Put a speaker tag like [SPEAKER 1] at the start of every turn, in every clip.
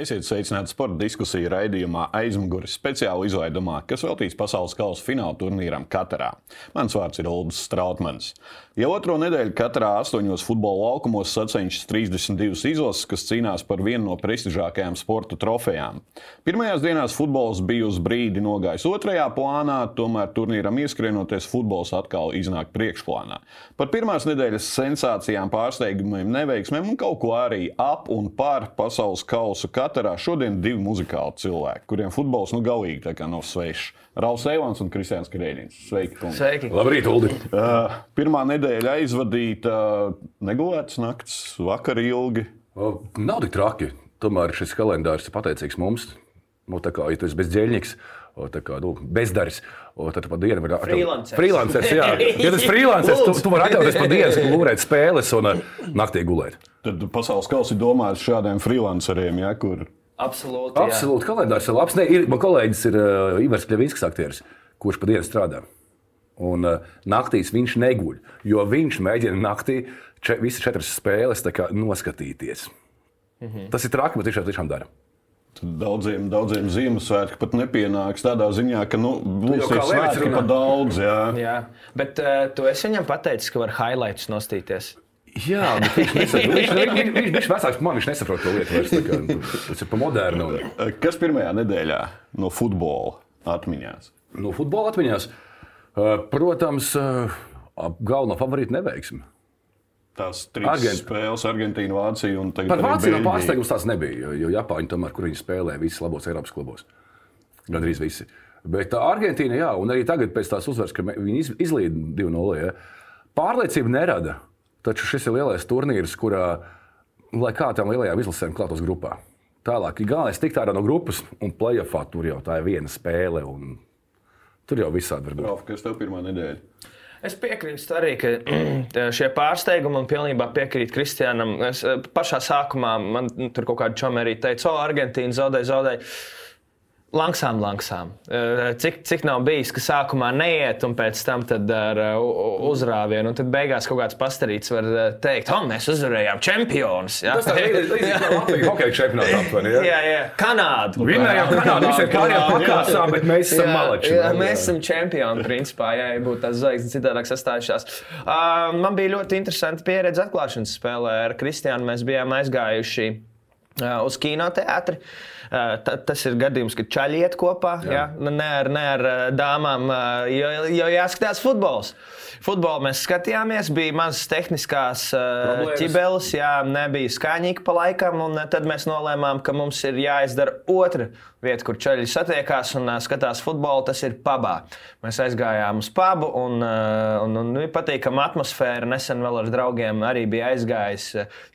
[SPEAKER 1] Esiet sveicināti sporta diskusiju raidījumā aizmugures speciāla izlaidumā, kas veltīts pasaules kausa fināla turnīram Katarā. Mans vārds ir Ulrichs Strautmans. Jau otro nedēļu Katarā astoņos futbola laukumos sacenšas 32 izlases, kas cīnās par vienu no prestižākajām sporta trofejām. Pirmajās dienās futbols bija uz brīdi nogājis otrajā plānā, tomēr turnīram ieskrienoties futbols atkal iznāk priekšplānā. Par pirmās nedēļas sensācijām, pārsteigumiem, neveiksmēm un kaut ko arī ap un par pasaules kausa Katarā šodien divi muzikāli cilvēki, kuriem futbols nu galīgi nav svešs. Rauls Eivans un Kristians Krēļins. Sveiki! Kungi.
[SPEAKER 2] Sveiki!
[SPEAKER 3] Labrīt, Uldi!
[SPEAKER 1] Uh, pirmā nedēļa aizvadīta uh, negulētas naktis, vakar ilgi.
[SPEAKER 3] O, nav tik traki. Tomēr šis kalendārs ir pateicīgs mums. Nu, tā kā ja tu esi bezdzēļnieks, tā kā nu, bezdaris, o, tad pa dienu var
[SPEAKER 2] Freelancers.
[SPEAKER 3] Freelancers, jā. Ja tas freelancers, tu, tu vari atļauties pa dienu gulēt spēles un uh, naktī gulēt.
[SPEAKER 1] Tad pasaules kausa ir domāts šādiem freelanceriem, ja, kur
[SPEAKER 2] Absolūti. jā.
[SPEAKER 3] Absolūti, kalendārs ir labs. Ne, ir, man kolēģis ir uh, Ivars Kļavīskis, aktieris, kurš pa dienu strādā. Un uh, naktīs viņš neguļ, jo viņš mēģina naktī če, visas četras spēles tā kā noskatīties. Mhm. Tas ir traki, bet viņš to tiešām dara.
[SPEAKER 1] Daudziem, daudziem Ziemassvētki pat nepienāks tādā ziņā, ka nu, būs
[SPEAKER 3] jau
[SPEAKER 1] svētki pa daudz. Jā.
[SPEAKER 2] Jā. Bet uh, tu esi viņam pateicis, ka var highlights nostīties.
[SPEAKER 3] Jā, bet viņš nesaprot. Viņš, viņš vecāks par mani, viņš nesaprot to lietu vairs. nu, Tas ir pa modernu.
[SPEAKER 1] Kas pirmajā nedēļā no futbola atmiņās?
[SPEAKER 3] no futbola atmiņās, uh, protams, uh, ap galveno favorītu neveiksmi.
[SPEAKER 1] Tās trīs
[SPEAKER 3] Argent-
[SPEAKER 1] spēles, Argentīna, Vācija un tagad
[SPEAKER 3] Par Vāciju no pārsteigums tās nebija, jo, jo Japāņi tomēr, kur viņi spēlē visus labos Eiropas klubos. Gan arī visi. Bet uh, Argentīna, jā, un arī tagad pēc tās uzvaras, ka viņi iz- izlīd 2-0, ja, pārliecību nerada. Taču šis ir lielais turnīrs, kurā, lai kā tām lielajām izlasēm klātos grupā. Tālāk, galvenais tikt ārā no grupas un playoffā, tur jau tā ir viena spēle. un Tur jau visādi var būt.
[SPEAKER 1] Ralf, Kas tev pirmā nedēļa?
[SPEAKER 2] Es piekrītu arī, ka šie pārsteigumi man pilnībā piekrīt Kristianam. Es eh, pašā sākumā man tur kaut kāda čoma arī teica, o, Argentīna zaudēja, zaudēja. Langsām, langsām. Eh, Cik, cik nav bijis, ka sākumā neiet, un pēc tam ar eh, uzrāvienu, un tad beigās kaut kāds pastarīts var eh, teikt, oh, mēs uzvarējām čempionus. Ja?
[SPEAKER 3] Tas ir Latvijas hokeja čempionātā. aptuveni, ja?
[SPEAKER 2] jā, jā. Kanādu.
[SPEAKER 3] Vinnējām Kanādu, visiem
[SPEAKER 1] jā.
[SPEAKER 3] pakāsām, bet mēs esam malači.
[SPEAKER 2] Jā, mēs esam čempioni, principā, ja būtu tās zvaigznes citādāk sastājušās. Uh, man bija ļoti interesanti pieredze atklāšanas spēlē ar Kristiānu. Mēs bijām aizgājuši uh, uz kinoteātri. Uh, tas ir gadījums, kad čaļi iet kopā, jā. Ja? ne ar, ne ar uh, dāmām, uh, jo, jo jāskatās futbols. Futbolu mēs skatījāmies, bija mazas tehniskās ķibeles, jā, nebija skaņīgi pa laikam, un tad mēs nolēmām, ka mums ir jāizdara otra vieta, kur ceļi satiekās un skatās futbolu. Tas ir pabā. Mēs aizgājām uz pubu, un, un, un bija patīkama atmosfēra. Nesen vēl ar draugiem arī bija aizgājis.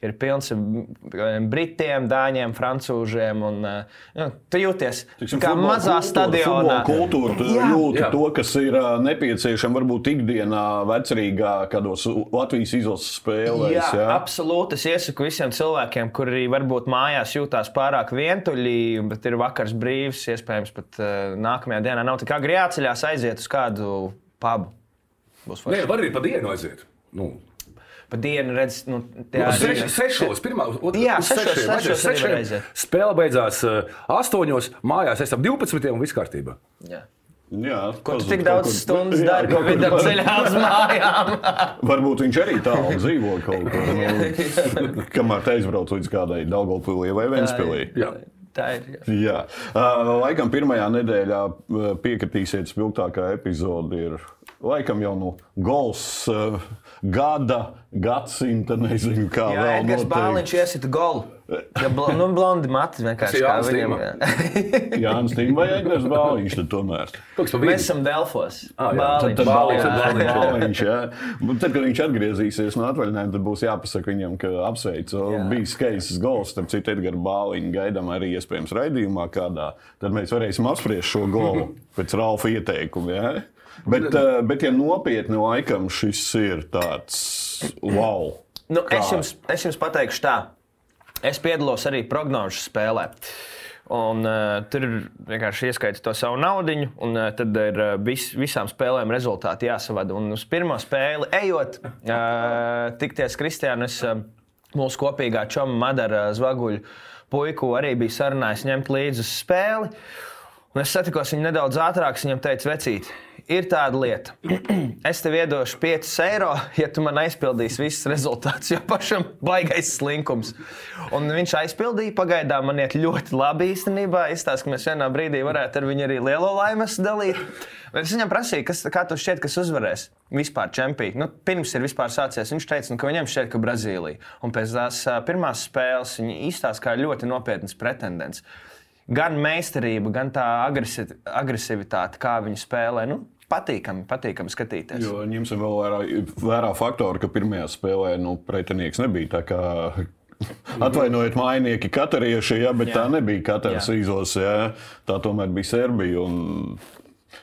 [SPEAKER 2] Ir pilns ar britiem, dāņiem, francūžiem. Un, nu, tu jūties
[SPEAKER 1] Tiksim,
[SPEAKER 2] kā
[SPEAKER 1] futbola
[SPEAKER 2] mazā
[SPEAKER 1] kultūra,
[SPEAKER 2] stadionā.
[SPEAKER 1] Kultūra, tu
[SPEAKER 2] Jā.
[SPEAKER 1] jūti
[SPEAKER 3] Jā.
[SPEAKER 1] to, kas ir nepieciešams varbūt ikdienā, vecerīgā, kādos Latvijas izlases spēlēs.
[SPEAKER 2] Jā,
[SPEAKER 1] jā.
[SPEAKER 2] absolūti. Es iesaku visiem cilvēkiem, kuri varbūt mājās jūtās pārāk vientuļi, bet ir vakars brīvs, iespējams, pat uh, nākamajā dienā nav tik agri jāceļās, aiziet uz kādu pubu. Būs
[SPEAKER 3] Nē, var arī pa dienu aiziet. Nu,
[SPEAKER 2] Pa dienu redz, nu, tie
[SPEAKER 3] Nu,
[SPEAKER 2] ir.
[SPEAKER 3] sešos, pirmā, ot-
[SPEAKER 2] Jā, sešos,
[SPEAKER 3] sešiem,
[SPEAKER 2] sešos var aiziet.
[SPEAKER 3] Spēle beidzās uh, astoņos, mājās esam 12 un viss kārtībā.
[SPEAKER 2] Jā.
[SPEAKER 1] Jā,
[SPEAKER 2] Ko tu tik daudz
[SPEAKER 1] kur-
[SPEAKER 2] stundas
[SPEAKER 1] Jā,
[SPEAKER 2] dari, ko
[SPEAKER 1] kaut kur
[SPEAKER 2] vidam
[SPEAKER 1] var-
[SPEAKER 2] ceļā uz mājām?
[SPEAKER 1] Varbūt viņš arī tālu dzīvo kaut kur. Nu, kamēr te aizbrauc līdz kādai Daugopilī vai Ventspilī.
[SPEAKER 3] Jā.
[SPEAKER 2] Tā ir. jā.
[SPEAKER 1] Jā, uh, laikam pirmajā nedēļā uh, piekritīsiet, spilgtākā epizode ir laikam jau no gols uh, gada, gadsimta, nezinu kā
[SPEAKER 2] Jā,
[SPEAKER 1] vēl
[SPEAKER 2] Edgars Bāliņš iesita golu. Ja bl nu, blondi mati vienkārši kā viņam.
[SPEAKER 1] Jānis Tīm vai Edgars Bāliņš tad tomēr.
[SPEAKER 2] Mēs esam Delfos.
[SPEAKER 3] Ah, jā,
[SPEAKER 2] Bāliņš.
[SPEAKER 1] Tad
[SPEAKER 3] Bāliņš,
[SPEAKER 1] Bāliņš,
[SPEAKER 3] tad Bāliņš, jā.
[SPEAKER 1] Bāliņš, jā. Tad, kad viņš atgriezīsies no atvaļinājuma, tad būs jāpasaka viņam, ka apsveicu. Bija skaists gols, starp citu, Edgars Bāliņš gaidām arī iespējams raidījumā kādā. Tad mēs varēsim apspriest šo golu pēc Ralfa ieteikuma. Jā. Bet, eh, bet, ja nopietni laikam šis ir tāds wow.
[SPEAKER 2] Nu,
[SPEAKER 1] Kā?
[SPEAKER 2] es, jums, es jums pateikšu tā. Es piedalos arī prognožu spēlē. Un, uh, tur vienkārši ieskaita to savu naudu, un uh, tad ir uh, vis, visām spēlēm rezultāti jāsavada. Un uz pirmo spēli ejot, uh, tikties Kristiānis, uh, mūsu kopīgā čoma Madara Zvaguļa puiku arī bija sarunājis ņemt līdzi spēli. Un es satikos viņu nedaudz ātrāk, viņam teica, vecīt, ir tāda lieta. es tev iedošu 5 eiro, ja tu man aizpildīsi visus rezultātus, jo pašam baigais slinkums. Un viņš aizpildīja, pagaidām man iet ļoti labi īstenībā. Izstāsta, ka mēs vienā brīdī varētu ar viņu arī lielo laimes dalīt. Bet es viņam prasīju, kas, kā tu šķiet, kas uzvarēs vispār čempionu. Nu, pirms ir vispār sācies, viņš teica, nu, ka viņam šķiet, ka Brazīlija. Un pēc tās pirmās spēles viņi izstāsta kā ļoti nopietns pretendents gan meistarība, gan tā agresi agresivitāte, kā viņi spēlē. Nu, Patīkami, patīkami skatīties.
[SPEAKER 1] Jo ņemsim vēl vērā, vērā faktoru, ka pirmajā spēlē nu, pretinieks nebija tā kā Atvainojiet, mainieki, katarieši, ja, bet jā. tā nebija katrs izos. Ja. Tā tomēr bija Serbija.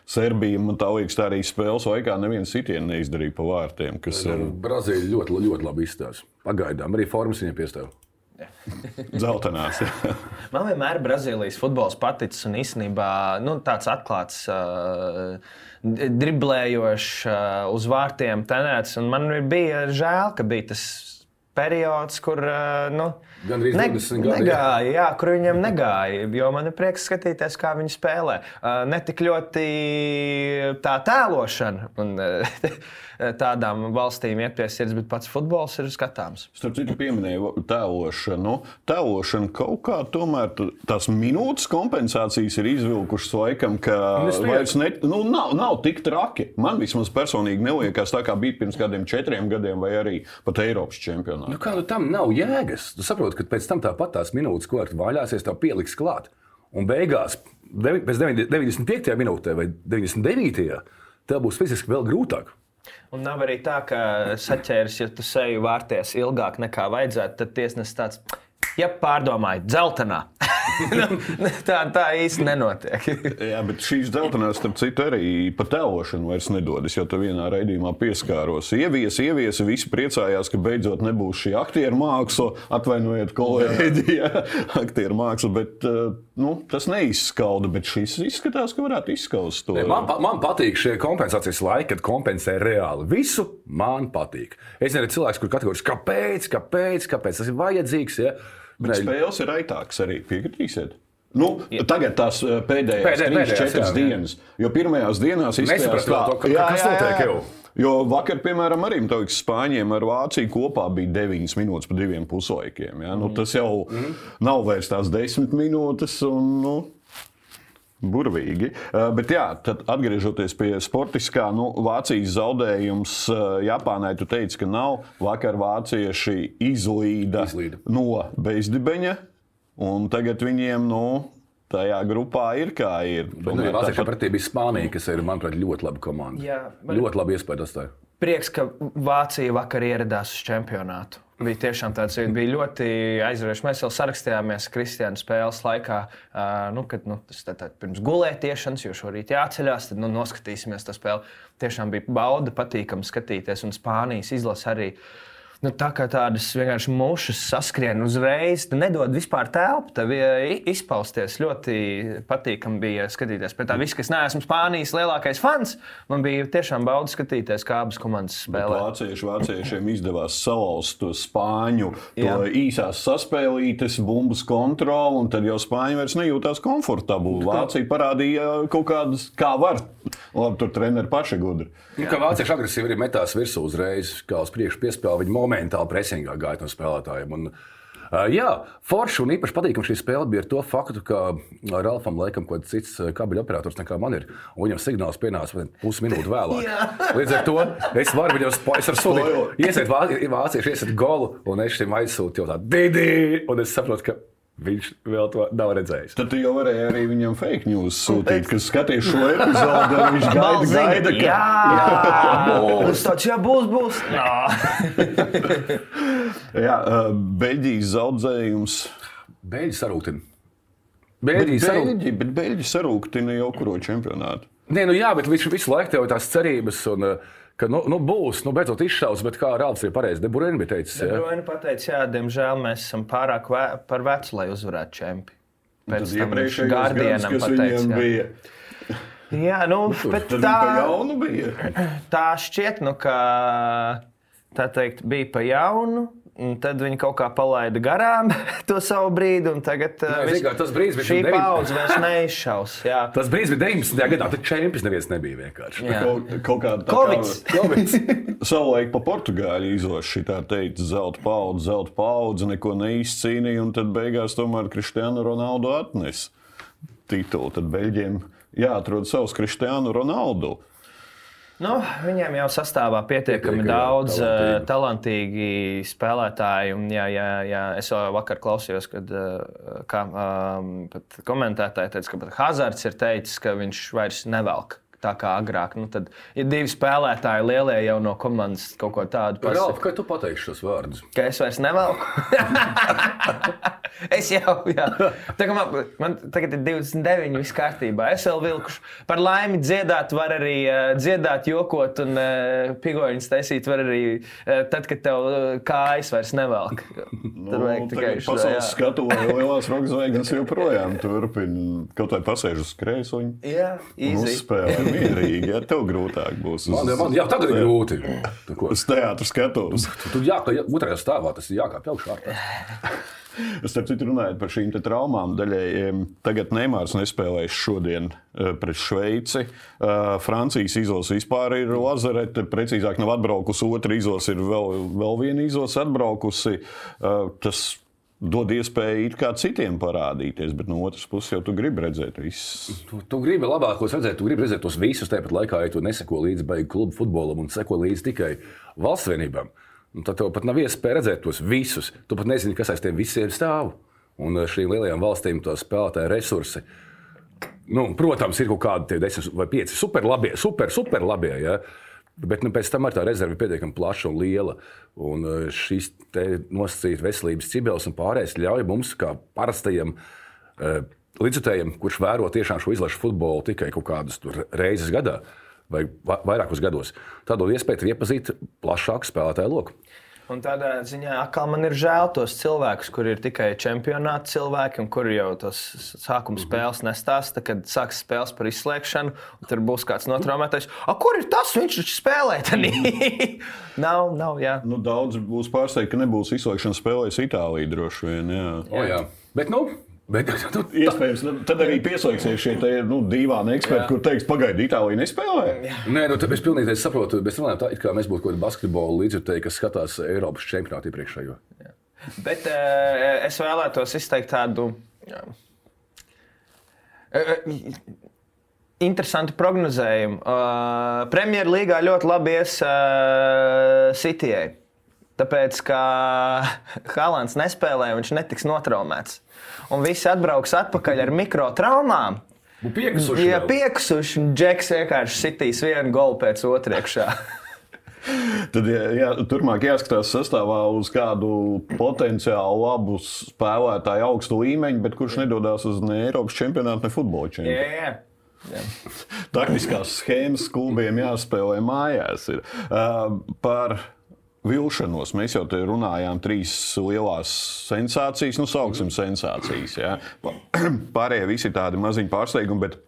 [SPEAKER 1] Serbija, man tā liekas, tā arī spēles laikā neviens sitienu neizdarīja pa vārtiem. Ir...
[SPEAKER 3] Brazīlija ļoti, ļoti labi izstāsta. Pagaidām arī formas viņai piestāv.
[SPEAKER 1] Zeltenās.
[SPEAKER 2] Man vienmēr ir Brazīlijas futbols paticis un īstenībā nu, tāds atklāts. Uh, Driblējošs, uh, uz vārtiem tenēts. Man bija žēl, ka bija tas periods, kur uh, nu,
[SPEAKER 3] Gan arī ne,
[SPEAKER 2] gadi, negāja, jā. jā, kur viņam negāja. Jo man ir prieks skatīties, kā viņi spēlē. Ne tik ļoti tā tēlošana. Un, tādām valstīm iet pie sirds, bet pats futbols ir skatāms.
[SPEAKER 1] Starp citu, pieminēju tēlošanu. Tēlošana kaut kā tomēr tās minūtes kompensācijas ir izvilkušas laikam, ka vairs ne, nu, nav, nav tik traki. Man vismaz personīgi neliekas tā, kā bija pirms kādiem četriem gadiem, vai arī pat Eiropas čempionātā.
[SPEAKER 3] Nu, kā nu tam nav jēgas? Tu saproti, ka pēc tam tāpat tās minūtes, ko ar vaļāsies, tev pieliks klāt. Un beigās, pēc 95. minūtē vai 99. tev būs fiziski vēl grūtāk.
[SPEAKER 2] Un nav arī tā, ka saķēris, ja tu seju vārties ilgāk nekā vajadzētu, tad tiesnesis tāds - ja pārdomāji, dzeltenā. Nu, tā, tā īsti nenotiek.
[SPEAKER 1] Jā, bet šīs dzeltenās, starp citu, arī par tēlošanu vairs nedodas. Jo tu vienā raidījumā pieskāros. Ievies, ievies, visi priecājās, ka beidzot nebūs šī aktieru māksla. Atvainojiet, kolēģi, aktieru māksla. Bet uh, nu, tas neizskauda. Bet šis izskatās, ka varētu izskaust to.
[SPEAKER 3] Man, man patīk šie kompensācijas laiki, kad kompensē reāli. Visu man patīk. Es nezinu, cilvēks, kur kategorijas, kāpēc, kāpēc, kāpēc tas ir vajadzīgs. Ja?
[SPEAKER 1] Bet spēles ir raitākas arī, piekritīsiet. Nu, ja. Tagad tās eh, pēdējās, pēdējās 3-4 dienas. Jo pirmajās dienās
[SPEAKER 3] izskatās, tā, ka, notiek jau.
[SPEAKER 1] Jo vakar, piemēram, arī liekas, Spāņiem ar Vāciju kopā bija 9 minūtes pa diviem puslaikiem. Ja? Nu, tas jau mm. nav vairs tās 10 minūtes. Un, nu, Burvīgi. Uh, bet, jā, tad atgriežoties pie sportiskā, nu, Vācijas zaudējums uh, Japānai, tu teici, ka nav. Vakar vācieši izlīda, izlīda. no bezdibeņa, un tagad viņiem, nu, tajā grupā ir kā ir.
[SPEAKER 3] Tomēr Vācijā pretī bija Spānija, kas ir, manuprāt, ļoti laba komanda. Jā, bet... Ļoti labi iespēja atstāja.
[SPEAKER 2] Prieks, ka Vācija vakar ieradās uz čempionātu bija tiešām tāds bija ļoti aizraujošs. Mēs jau sarakstījāmies Kristiāna spēles laikā, nu, kad nu, tas tā, tā, pirms gulētiešanas, jo šorīt jāceļās, tad nu, noskatīsimies to spēli. Tiešām bija bauda, patīkami skatīties, un Spānijas izlase arī. Uh, nu, tā kā tādas vienkārši mušas saskrien uzreiz, nedod vispār telpu. Tev izpausties ļoti patīkami bija skatīties. Pēc tā viss, kas neesmu Spānijas lielākais fans, man bija tiešām bauda skatīties, kā abas komandas spēlē.
[SPEAKER 1] Vācieši, vāciešiem izdevās salauzt to spāņu, to Jā. īsās saspēlītes, bumbas kontroli, un tad jau spāņi vairs nejūtās komfortabli. Vācija parādīja kaut kādas, kā var. Labi, tur treneri paši gudri.
[SPEAKER 3] Nu, kā vācieši agresīvi arī metās virsū uzreiz, kā uz priekšu piespēlē. Momentāli presingā gāja no spēlētājiem. Un, Uh, jā, forši un īpaši patīkami šī spēle bija ar to faktu, ka Ralfam laikam kaut kāds cits kabeļu operators nekā man ir. Un viņam signāls pienāca pusminūti vēlāk. Līdz ar to es varu viņam es sūtīt, iesiet vācieši, iesiet golu, un es šim aizsūtu jau tādu didi, un es saprotu, ka Viņš vēl to nav redzējis.
[SPEAKER 1] Tad jau varēja arī viņam fake news sūtīt, kas skatīs šo epizodi. Viņš gaida, gaida ka...
[SPEAKER 2] jā, tas tāds jā, būs, būs.
[SPEAKER 1] jā, Beļģijas zaudējums.
[SPEAKER 3] Beļģi sarūktina.
[SPEAKER 1] Beļģi, sarūk... bet Beļģi sarūktina jau kuro čempionātu.
[SPEAKER 3] Nē, nu jā, bet viņš visu laiku tev ir tās cerības. Un, uh, ka nu, nu būs, nu, beidzot izšaus, bet kā Rāvs ir pareizi, Debruyne bija teicis.
[SPEAKER 2] Jā, Debruyne pateica, jā, diemžēl mēs esam pārāk ve par vecu, lai uzvarētu čempi.
[SPEAKER 1] Pēc tam Gārdienam pateica. Bija.
[SPEAKER 2] Jā, nu, nu bet
[SPEAKER 1] tā, bija.
[SPEAKER 2] tā šķiet, nu, ka tā teikt, bija pa jaunu. Un tad viņi kaut kā palaida garām to savu brīdi, un tagad
[SPEAKER 3] Nē,
[SPEAKER 2] uh,
[SPEAKER 3] zini kā, tas brīdis bija
[SPEAKER 2] šī paudze vairs neizšaus. Jā.
[SPEAKER 3] Tas brīdis bija 19. gadā, tad čempions neviens nebija vienkārši.
[SPEAKER 2] Jā.
[SPEAKER 1] Kaut, kaut kāda tā
[SPEAKER 2] Covids.
[SPEAKER 1] kā savulaik pa Portugāļu izložu šitā teica, zelta paudze, zelta paudze, neko neizcīnīja, un tad beigās tomēr Kristiānu Ronaldu atnes titulu. Tad Beļģiem jāatrod savs Kristiānu Ronaldu.
[SPEAKER 2] Nu, viņiem jau sastāvā pietiekami
[SPEAKER 3] Pietiekami,
[SPEAKER 2] daudz
[SPEAKER 3] talantīgi.
[SPEAKER 2] talantīgi. talantīgi spēlētāji. Un, jā, jā, jā, es jau vakar klausījos, kad uh, kā, um, pat komentētāji teica, ka Hazards ir teicis, ka viņš vairs nevelk. Tā kā agrāk, nu, tad ir divi spēlētāji, lielie jau no komandas kaut ko tādu
[SPEAKER 3] Ralf,
[SPEAKER 2] pasakā.
[SPEAKER 3] kā tu pateiksi šos vārdus?
[SPEAKER 2] Ka es vairs nevelku. es jau, jā. Tā kā man, man tagad ir 29, viss kārtībā. Es vēl vilku. Par laimi dziedāt, var arī uh, dziedāt, jokot un uh, pigoņus taisīt. Var arī uh, tad, kad tev uh, kājas vairs nevelk. Tad vajag tikai šo,
[SPEAKER 1] pasaules skatu, vai lielās rokas zvaigznes joprojām turpina. Kaut vai pasēž uz kreisuņu.
[SPEAKER 2] Jā,
[SPEAKER 1] un
[SPEAKER 2] easy.
[SPEAKER 1] Uzspēlē mierīgi. Ja tev grūtāk būs. uz-
[SPEAKER 3] Man, man, jā, tagad ir grūti.
[SPEAKER 1] Uz teātras skatuves.
[SPEAKER 3] Tu jākāpj otrajā stāvā, tas ir jākāpj augšā.
[SPEAKER 1] Es starp citu runāju par šīm traumām. Daļai tagad Neimārs nespēlēs šodien eh, pret Šveici. Eh, Francijas izlase vispār ir lazerete. Precīzāk, nav atbraukusi otra izlase, ir vēl, vēl viena izlase atbraukusi. Eh, Tas dod iespēju it kā citiem parādīties, bet no otras puses jau tu gribi redzēt visus.
[SPEAKER 3] Tu, tu gribi labākos redzēt, tu gribi redzēt tos visus, tāpat laikā, ja tu neseko līdzi beigu klubu futbolam un seko līdzi tikai valsts vienībām. nu, Tad tev pat nav iespēja redzēt tos visus. Tu pat nezini, kas aiz tiem visiem stāv. Un eh, šīm lielajām valstīm to spēlētāju resursi. Nu, protams, ir kaut kādi tie desmit vai pieci super labie, super, super labie. Ja? Bet nu, pēc tam arī tā rezerve ir pietiekami plaša un liela. Un eh, šīs nosacītas veselības cibels un pārējais ļauj mums, kā parastajiem eh, līdzjutējiem, kurš vēro tiešām šo izlašu futbolu tikai kaut kādas reizes gadā vai va- vairākus gados, dod iespēju iepazīt plašāku spēlētāju loku.
[SPEAKER 2] Un tādā ziņā atkal man ir žēl tos cilvēkus, kuriem ir tikai čempionāta cilvēki, un kuri jau tos sākuma spēles nestāsta, kad sāks spēles par izslēgšanu, un tur būs kāds notraumētais. A, kur ir tas? Viņš taču spēlē. nav, nav, jā.
[SPEAKER 1] Nu, daudz būs pārsteigti, ka nebūs izslēgšanas spēlēs Itālijā droši vien. Jā.
[SPEAKER 3] O, jā. Bet, nu, bet, nu,
[SPEAKER 1] Iespējams, tad- tad arī pieslēgsies šie te, nu, dīvaini eksperti, kur teiks, pagaidi, Itālija nespēlē.
[SPEAKER 3] Nē, nu, es pilnīgi saprotu. Mēs runājam tā, it kā mēs būtu kaut kādi basketbola līdzjutēji, kas skatās Eiropas čempionātu iepriekšējo.
[SPEAKER 2] Bet uh, es vēlētos izteikt tādu. Jā. Uh, Interesanti prognozējumi. Uh, Premjerlīgā ļoti labi ies uh, Citijai. Tāpēc, ka Hālands nespēlē, viņš netiks notraumēts. Un visi atbrauks atpakaļ ar mikrotraumām.
[SPEAKER 3] Nu, piekusuši
[SPEAKER 2] Ja piekusuši, un Džeks vienkārši sitīs vienu golu pēc otrā iekšā.
[SPEAKER 1] Tad jā, jā, turpmāk jāskatās sastāvā uz kādu potenciāli labu spēlētāju augstu līmeņu, bet kurš nedodas uz ne Eiropas čempionātu, ne futbola čempionātu.
[SPEAKER 2] Jā,
[SPEAKER 1] Taktiskās schēmas klubiem jāspēlē mājās. Ir. Uh, par vilšanos mēs jau te runājām, trīs lielās sensācijas, nu, sauksim sensācijas. Jā. Pārējie visi ir tādi maziņi pārsteigumi. Bet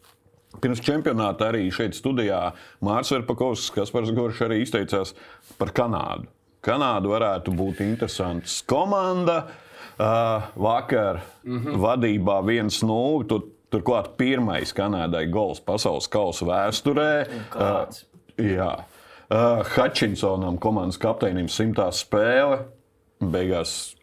[SPEAKER 1] Pirms čempionāta arī šeit studijā Mārcis Verpakovs, kas par Goršu arī izteicās par Kanādu. Kanāda varētu būt interesants komanda. Uh, vakar mm -hmm. vadībā 1-0. Tur, turklāt pirmais Kanādai gols pasaules kausa vēsturē.
[SPEAKER 2] kāds?
[SPEAKER 1] Uh, jā. Uh, Hutchinsonam, komandas kapteinim, simtā spēle. Beigās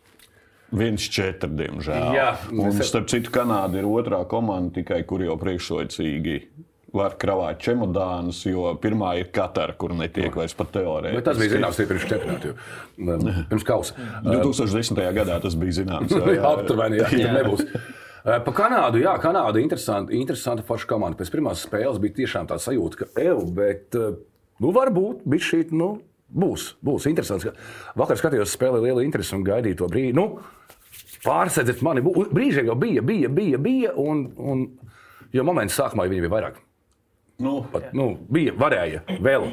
[SPEAKER 1] 1-4, diemžēl.
[SPEAKER 3] Jā,
[SPEAKER 1] un,
[SPEAKER 3] mēs-
[SPEAKER 1] starp citu, Kanāda ir otrā komanda, tikai kur jau priekšlaicīgi var kravāt čemodānus, jo pirmā ir Katara, kur netiek vairs pat teorētiski.
[SPEAKER 3] Tas bija zināms arī pirms čempionāta. jau, um, Pirms kausa.
[SPEAKER 1] 2010. gadā tas bija zināms. jā, jā.
[SPEAKER 3] Aptuveni, jā, jā. nebūs. Eh, Pa Kanādu, jā, Kanāda ir interesanta, interesanta forša komanda. Pēc pirmās spēles bija tiešām tā sajūta, ka, eju, bet, eh, nu, varbūt, bija šī, nu, būs, būs interesants. Vakar skatījos spēli liela interese un gaidīju to brīdi. Nu, pārsēdziet mani, bū- brīžiem jau bija, bija, bija, bija, un, un jo moments sākumā viņiem bija vairāk.
[SPEAKER 1] Nu,
[SPEAKER 3] Pat, nu, bija, varēja, vēl.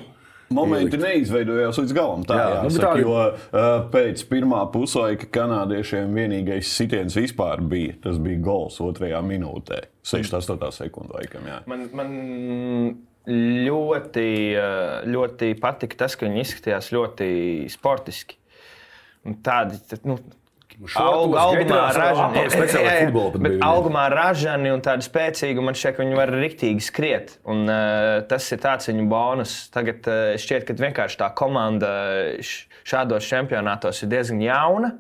[SPEAKER 1] Momenti neizveidojās līdz galam. Tā
[SPEAKER 3] Jā,
[SPEAKER 1] jā,
[SPEAKER 3] nu,
[SPEAKER 1] jāsaka,
[SPEAKER 3] tā-
[SPEAKER 1] jo uh, pēc pirmā puslaika kanādiešiem vienīgais sitiens vispār bija. Tas bija gols otrajā minūtē, 68 sekundē.
[SPEAKER 2] Man, man ļoti, eh, ļoti patika tas, ka viņi izskatījās ļoti sportiski. Tādi, nu, augumā ražani. Jā, augumā ražani un tādi spēcīgi, man šķiet, ka viņi var riktīgi skriet. Un, uh, tas ir tāds viņu bonus. Tagad uh, šķiet, ka vienkārši tā komanda š- šādos čempionātos ir diezgan jauna.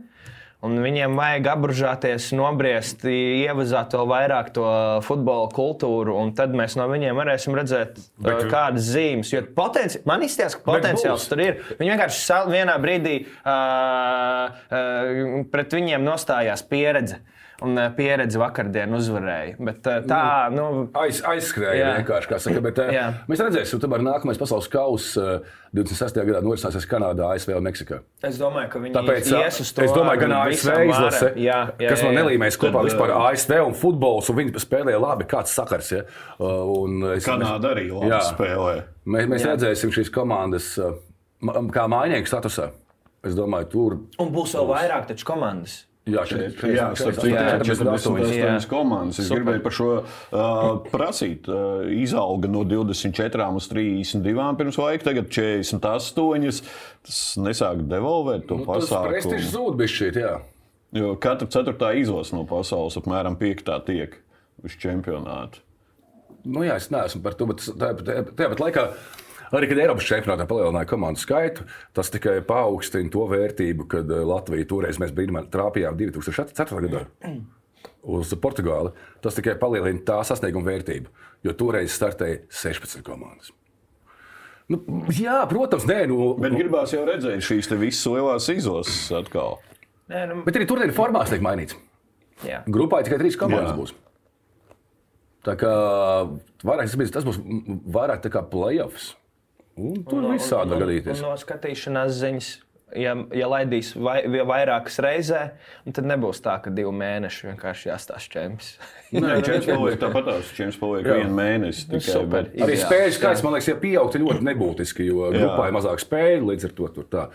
[SPEAKER 2] Un viņiem vajag apgrūžāties, nobriest, ievazāt vēl vairāk to futbola kultūru, un tad mēs no viņiem varēsim redzēt, Bet,
[SPEAKER 3] Bet-
[SPEAKER 2] kādas zīmes. Jo potenci... man izskatās, ka potenciāls tur ir. Viņi vienkārši sal- vienā brīdī uh, uh, pret viņiem nostājās pieredze. Un uh, pieredze vakardien uzvarēja. Bet uh, tā, nu,
[SPEAKER 3] Aiz, aizskrēja
[SPEAKER 2] Jā.
[SPEAKER 3] vienkārši, kā saka. Bet, eh,
[SPEAKER 2] Jā.
[SPEAKER 3] mēs redzēsim, tomēr nākamais pasaules kausa 26. gadā norisināsies Kanādā, ASV un Meksikā.
[SPEAKER 2] es domāju, ka viņi
[SPEAKER 3] Tāpēc
[SPEAKER 2] ies uz to.
[SPEAKER 3] es domāju, gan ASV izlase.
[SPEAKER 2] Jā, jā,
[SPEAKER 3] kas man nelīmēs kopā
[SPEAKER 1] Tad,
[SPEAKER 3] vispār ASV un futbols, un viņi spēlēja labi, kāds sakars. Ja? Un es-
[SPEAKER 1] Kanāda arī labi
[SPEAKER 3] Jā.
[SPEAKER 1] spēlē.
[SPEAKER 3] Mēs, mēs
[SPEAKER 2] Jā.
[SPEAKER 3] redzēsim šīs komandas ma- kā mainieku statusā. Es domāju, tur
[SPEAKER 2] Un būs vēl vairāk taču komandas.
[SPEAKER 3] Jā, šeit,
[SPEAKER 1] 48
[SPEAKER 2] jā.
[SPEAKER 1] komandas. Es
[SPEAKER 2] Super.
[SPEAKER 1] gribēju par šo uh, prasīt. Uh, izauga no 24 uz 32 pirms laika, tagad 48. Tas nesāk devalvēt to
[SPEAKER 3] Nu, tas prestižs
[SPEAKER 1] pasākumu.
[SPEAKER 3] zūd bija šeit, jā.
[SPEAKER 1] Jo katra ceturtā izlase no pasaules apmēram piektā tiek uz čempionātu.
[SPEAKER 3] Nu, jā, es neesmu par to, bet tāpat, tāpat, tāpat laikā. Arī, kad Eiropas čempionātā palielināja komandu skaitu, tas tikai paaugstina to vērtību, kad eh, Latvija toreiz mēs brīdī trāpījām 2004. gadā uz Portugāli. Tas tikai palielina tā sasnieguma vērtību, jo toreiz startēja 16 komandas. Nu, jā, protams, nē, nu,
[SPEAKER 1] Bet gribās jau redzēt šīs te visas lielās izlases atkal.
[SPEAKER 2] Nē, nu,
[SPEAKER 3] bet arī turnīra formāts tiek mainīts.
[SPEAKER 2] jā.
[SPEAKER 3] Grupā tikai trīs komandas
[SPEAKER 1] Jā.
[SPEAKER 3] būs. Tā kā vairāk, tas, tas būs vairāk tā kā playoffs. Un tur
[SPEAKER 2] Un-
[SPEAKER 3] visādi var gadīties.
[SPEAKER 2] No skatīšanās ziņas, ja, ja laidīs vai, vai vairākas reizē, un tad nebūs tā, ka divi mēneši vienkārši jāstāsta čempions.
[SPEAKER 1] Nē, čempions paliek tāpat, čempions paliek vienu mēnesi. Tikai,
[SPEAKER 2] super.
[SPEAKER 1] bet,
[SPEAKER 3] Arī spēļu skaits, man liekas, ja pieaugtu ļoti nebūtiski, jo grupā ir mazāk spēļu, līdz ar to tur tā.